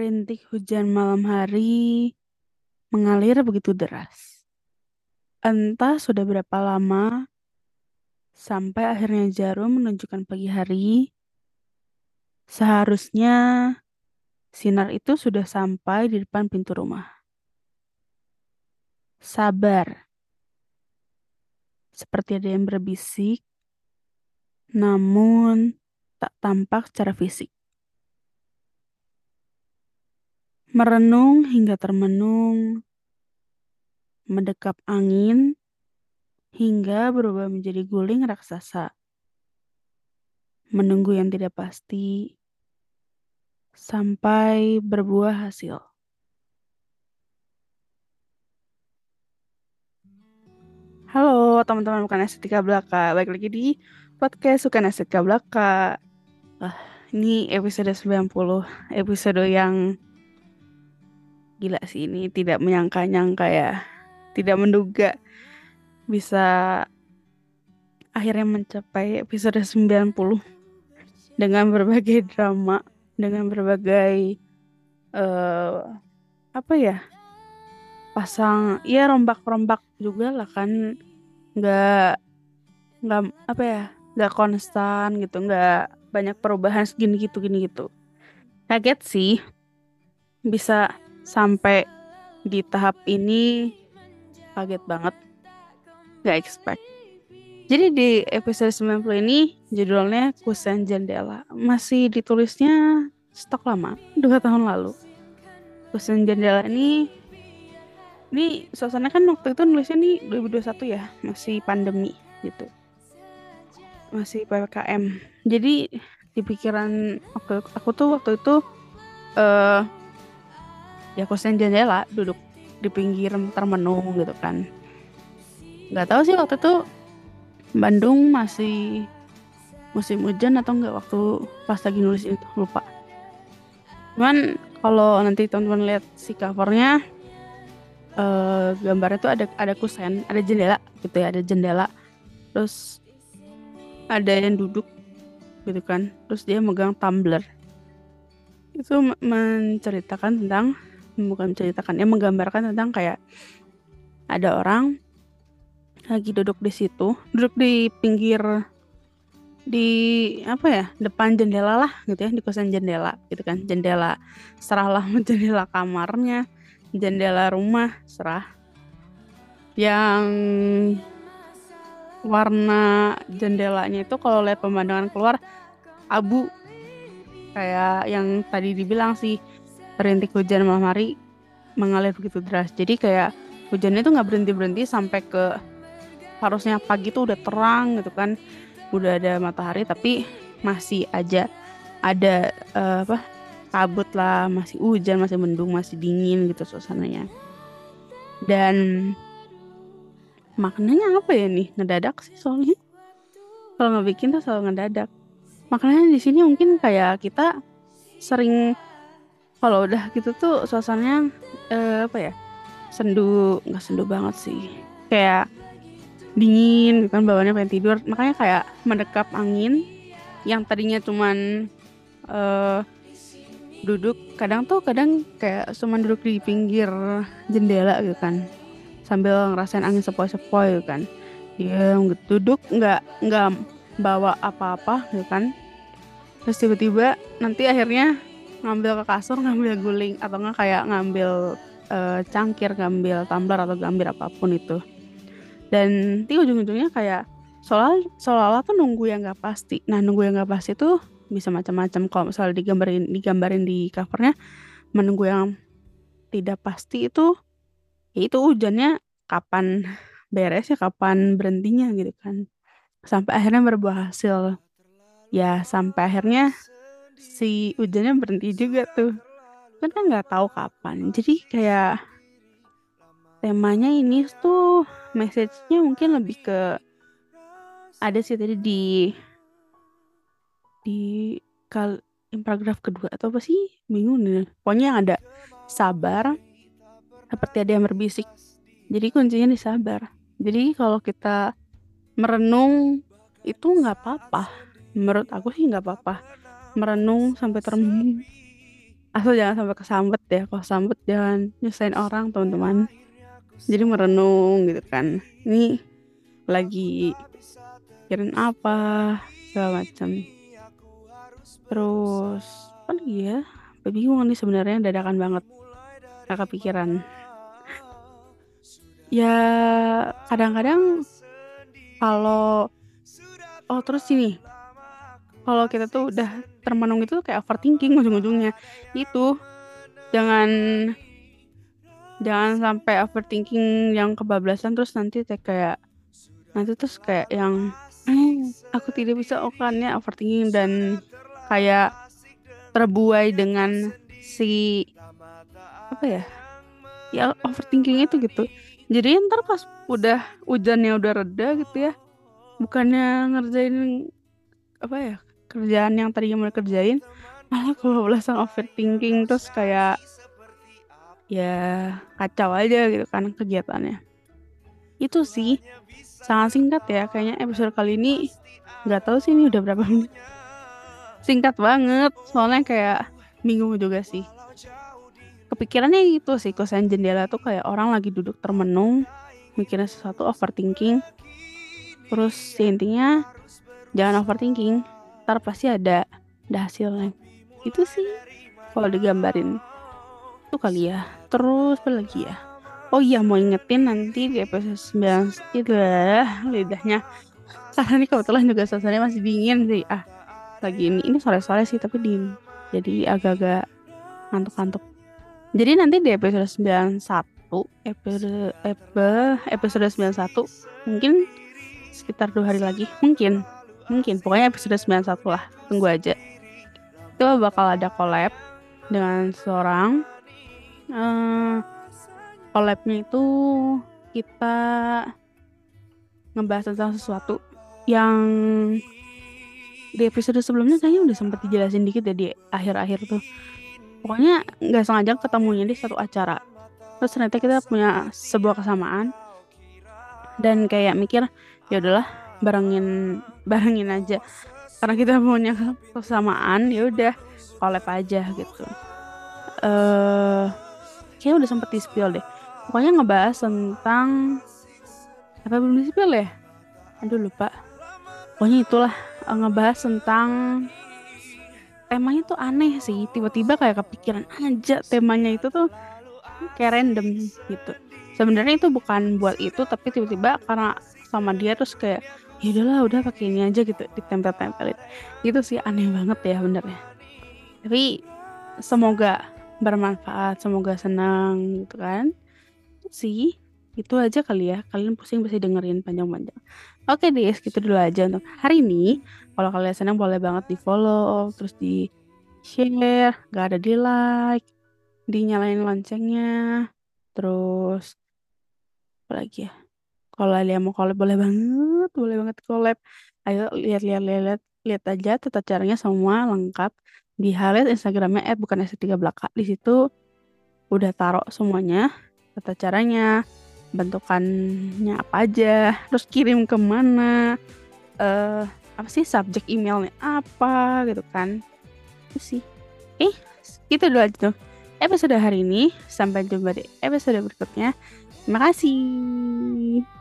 Rintik hujan malam hari mengalir begitu deras. Entah sudah berapa lama sampai akhirnya jarum menunjukkan pagi hari. Seharusnya sinar itu sudah sampai di depan pintu rumah. Sabar. Seperti ada yang berbisik, namun tak tampak secara fisik. Merenung hingga termenung, mendekap angin hingga berubah menjadi guling raksasa. Menunggu yang tidak pasti sampai berbuah hasil. Halo teman-teman bukan estetika belaka Balik lagi di podcast Sukan Estetika Belaka ah, Ini episode 90 Episode yang Gila sih ini Tidak menyangka-nyangka ya. Tidak menduga Bisa Akhirnya mencapai episode 90 Dengan berbagai drama Dengan berbagai uh, Apa ya pasang ya rombak-rombak juga lah kan. Nggak nggak apa ya nggak konstan gitu nggak banyak perubahan segini gitu gini gitu. Kaget sih bisa sampai di tahap ini kaget banget. Nggak expect. Jadi di episode 90 ini judulnya Kusen Jendela. Masih ditulisnya stok lama dua tahun lalu. Kusen Jendela ini ini suasana kan waktu itu nulisnya nih 2021 ya masih pandemi gitu. Masih ppkm jadi di pikiran waktu aku tuh waktu itu uh, ya kosan jendela duduk di pinggir termenung gitu kan nggak tahu sih waktu itu Bandung masih musim hujan atau enggak waktu pas lagi nulis itu lupa cuman kalau nanti teman-teman lihat si covernya uh, gambarnya tuh ada ada kusen, ada jendela gitu ya, ada jendela. Terus ada yang duduk gitu kan. Terus dia megang tumbler. Itu menceritakan tentang bukan menceritakan, ya menggambarkan tentang kayak ada orang lagi duduk di situ, duduk di pinggir di apa ya depan jendela lah gitu ya di kosan jendela gitu kan. Jendela serahlah jendela kamarnya jendela rumah serah. Yang warna jendelanya itu kalau lihat pemandangan keluar abu. Kayak yang tadi dibilang sih rintik hujan malam hari mengalir begitu deras jadi kayak hujannya itu nggak berhenti berhenti sampai ke harusnya pagi tuh udah terang gitu kan udah ada matahari tapi masih aja ada uh, apa kabut lah, masih hujan, masih mendung, masih dingin gitu suasananya. Dan maknanya apa ya nih? Ngedadak sih soalnya. Kalau nggak bikin tuh selalu ngedadak. Makanya di sini mungkin kayak kita sering kalau udah gitu tuh suasananya eh, apa ya? Sendu, nggak sendu banget sih. Kayak dingin gitu kan bawaannya pengen tidur. Makanya kayak mendekap angin yang tadinya cuman uh, duduk kadang tuh kadang kayak cuma duduk di pinggir jendela gitu kan sambil ngerasain angin sepoi-sepoi gitu kan dia duduk nggak nggak bawa apa-apa gitu kan terus tiba-tiba nanti akhirnya ngambil ke kasur ngambil guling atau nggak kayak ngambil uh, cangkir ngambil tumbler atau ngambil apa pun itu. Dan nanti ujung-ujungnya kayak soal seolah-olah tuh nunggu yang nggak pasti. Nah nunggu yang nggak pasti tuh bisa macam-macam. Kalau misalnya digambarin digambarin di covernya menunggu yang tidak pasti itu ya itu hujannya kapan beres ya kapan berhentinya gitu kan. Sampai akhirnya berbuah hasil. Ya sampai akhirnya si hujannya berhenti juga tuh. Kan kan nggak tahu kapan. Jadi kayak temanya ini tuh message-nya mungkin lebih ke ada sih tadi di di kal paragraf kedua atau apa sih? Bingung nih pokoknya yang ada sabar seperti ada yang berbisik. Jadi kuncinya di sabar. Jadi kalau kita merenung itu nggak apa-apa. Menurut aku sih nggak apa-apa merenung sampai termenung. Asal jangan sampai kesambet ya kalau sambet jangan nyusahin orang teman-teman. Jadi merenung gitu kan. Ini lagi kirim apa segala macam. Terus apa lagi ya? Bingung nih sebenarnya dadakan banget. Gak kepikiran. Ya kadang-kadang kalau oh terus sini kalau kita tuh udah termenung itu kayak overthinking ujung-ujungnya. Itu jangan jangan sampai overthinking yang kebablasan terus nanti kayak nanti terus kayak yang eh, aku tidak bisa okannya overthinking dan kayak terbuai dengan si apa ya ya overthinking itu gitu. Jadi ntar pas udah hujannya udah reda gitu ya bukannya ngerjain apa ya kerjaan yang tadinya mau kerjain malah kalau belasan overthinking terus kayak ya kacau aja gitu kan kegiatannya. Itu sih sangat singkat ya kayaknya episode kali ini nggak tahu sih ini udah berapa menit. Singkat banget soalnya kayak bingung juga sih. Kepikirannya itu sih kosan jendela tuh kayak orang lagi duduk termenung mikirnya sesuatu overthinking. Terus ya intinya jangan overthinking ntar pasti ada ada hasilnya. Itu sih kalau digambarin. Itu kali ya. Terus apa lagi ya? Oh iya mau ingetin nanti di episode 9 itu lah lidahnya. Karena ini kebetulan juga suasananya masih dingin sih. Ah lagi ini ini sore-sore sih tapi dingin. Jadi agak-agak ngantuk-ngantuk. Jadi nanti di episode 91 episode episode 91 mungkin sekitar dua hari lagi mungkin mungkin pokoknya episode 91 lah. Tunggu aja. Itu bakal ada collab dengan seorang uh, collabnya itu kita ngebahas tentang sesuatu yang di episode sebelumnya kayaknya udah sempat dijelasin dikit ya di akhir-akhir tuh. Pokoknya nggak sengaja ketemunya di satu acara. Terus ternyata kita punya sebuah kesamaan. Dan kayak mikir ya udahlah barengin barengin aja. Karena kita punya kesamaan ya udah collab aja gitu. Eh uh, kayaknya udah sempet di spill deh. Pokoknya ngebahas tentang apa belum di spill ya? Aduh lupa. Pokoknya itulah ngebahas tentang temanya tuh aneh sih. Tiba-tiba kayak kepikiran aja temanya itu tuh kayak random gitu. Sebenarnya itu bukan buat itu tapi tiba-tiba karena sama dia terus kayak ya udahlah udah pakai ini aja gitu ditempel-tempelin. Gitu sih aneh banget ya benernya tapi semoga bermanfaat semoga senang gitu kan. Sih itu aja kali ya. Kalian pusing pasti dengerin panjang-panjang. Oke deh gitu dulu aja untuk hari ini. Kalau kalian senang boleh banget di follow, terus di share, gak ada di like, dinyalain loncengnya, terus apa lagi ya? Kalau kalian mau collab boleh banget, boleh banget collab. Ayo lihat-lihat lihat lihat aja tata caranya semua lengkap di highlight Instagramnya at bukan S3 belaka. Di situ udah taruh semuanya tata caranya, bentukannya apa aja, terus kirim ke mana, eh uh, apa sih subjek emailnya apa gitu kan. Itu sih. Eh gitu dulu aja tuh episode hari ini. Sampai jumpa di episode berikutnya. Terima kasih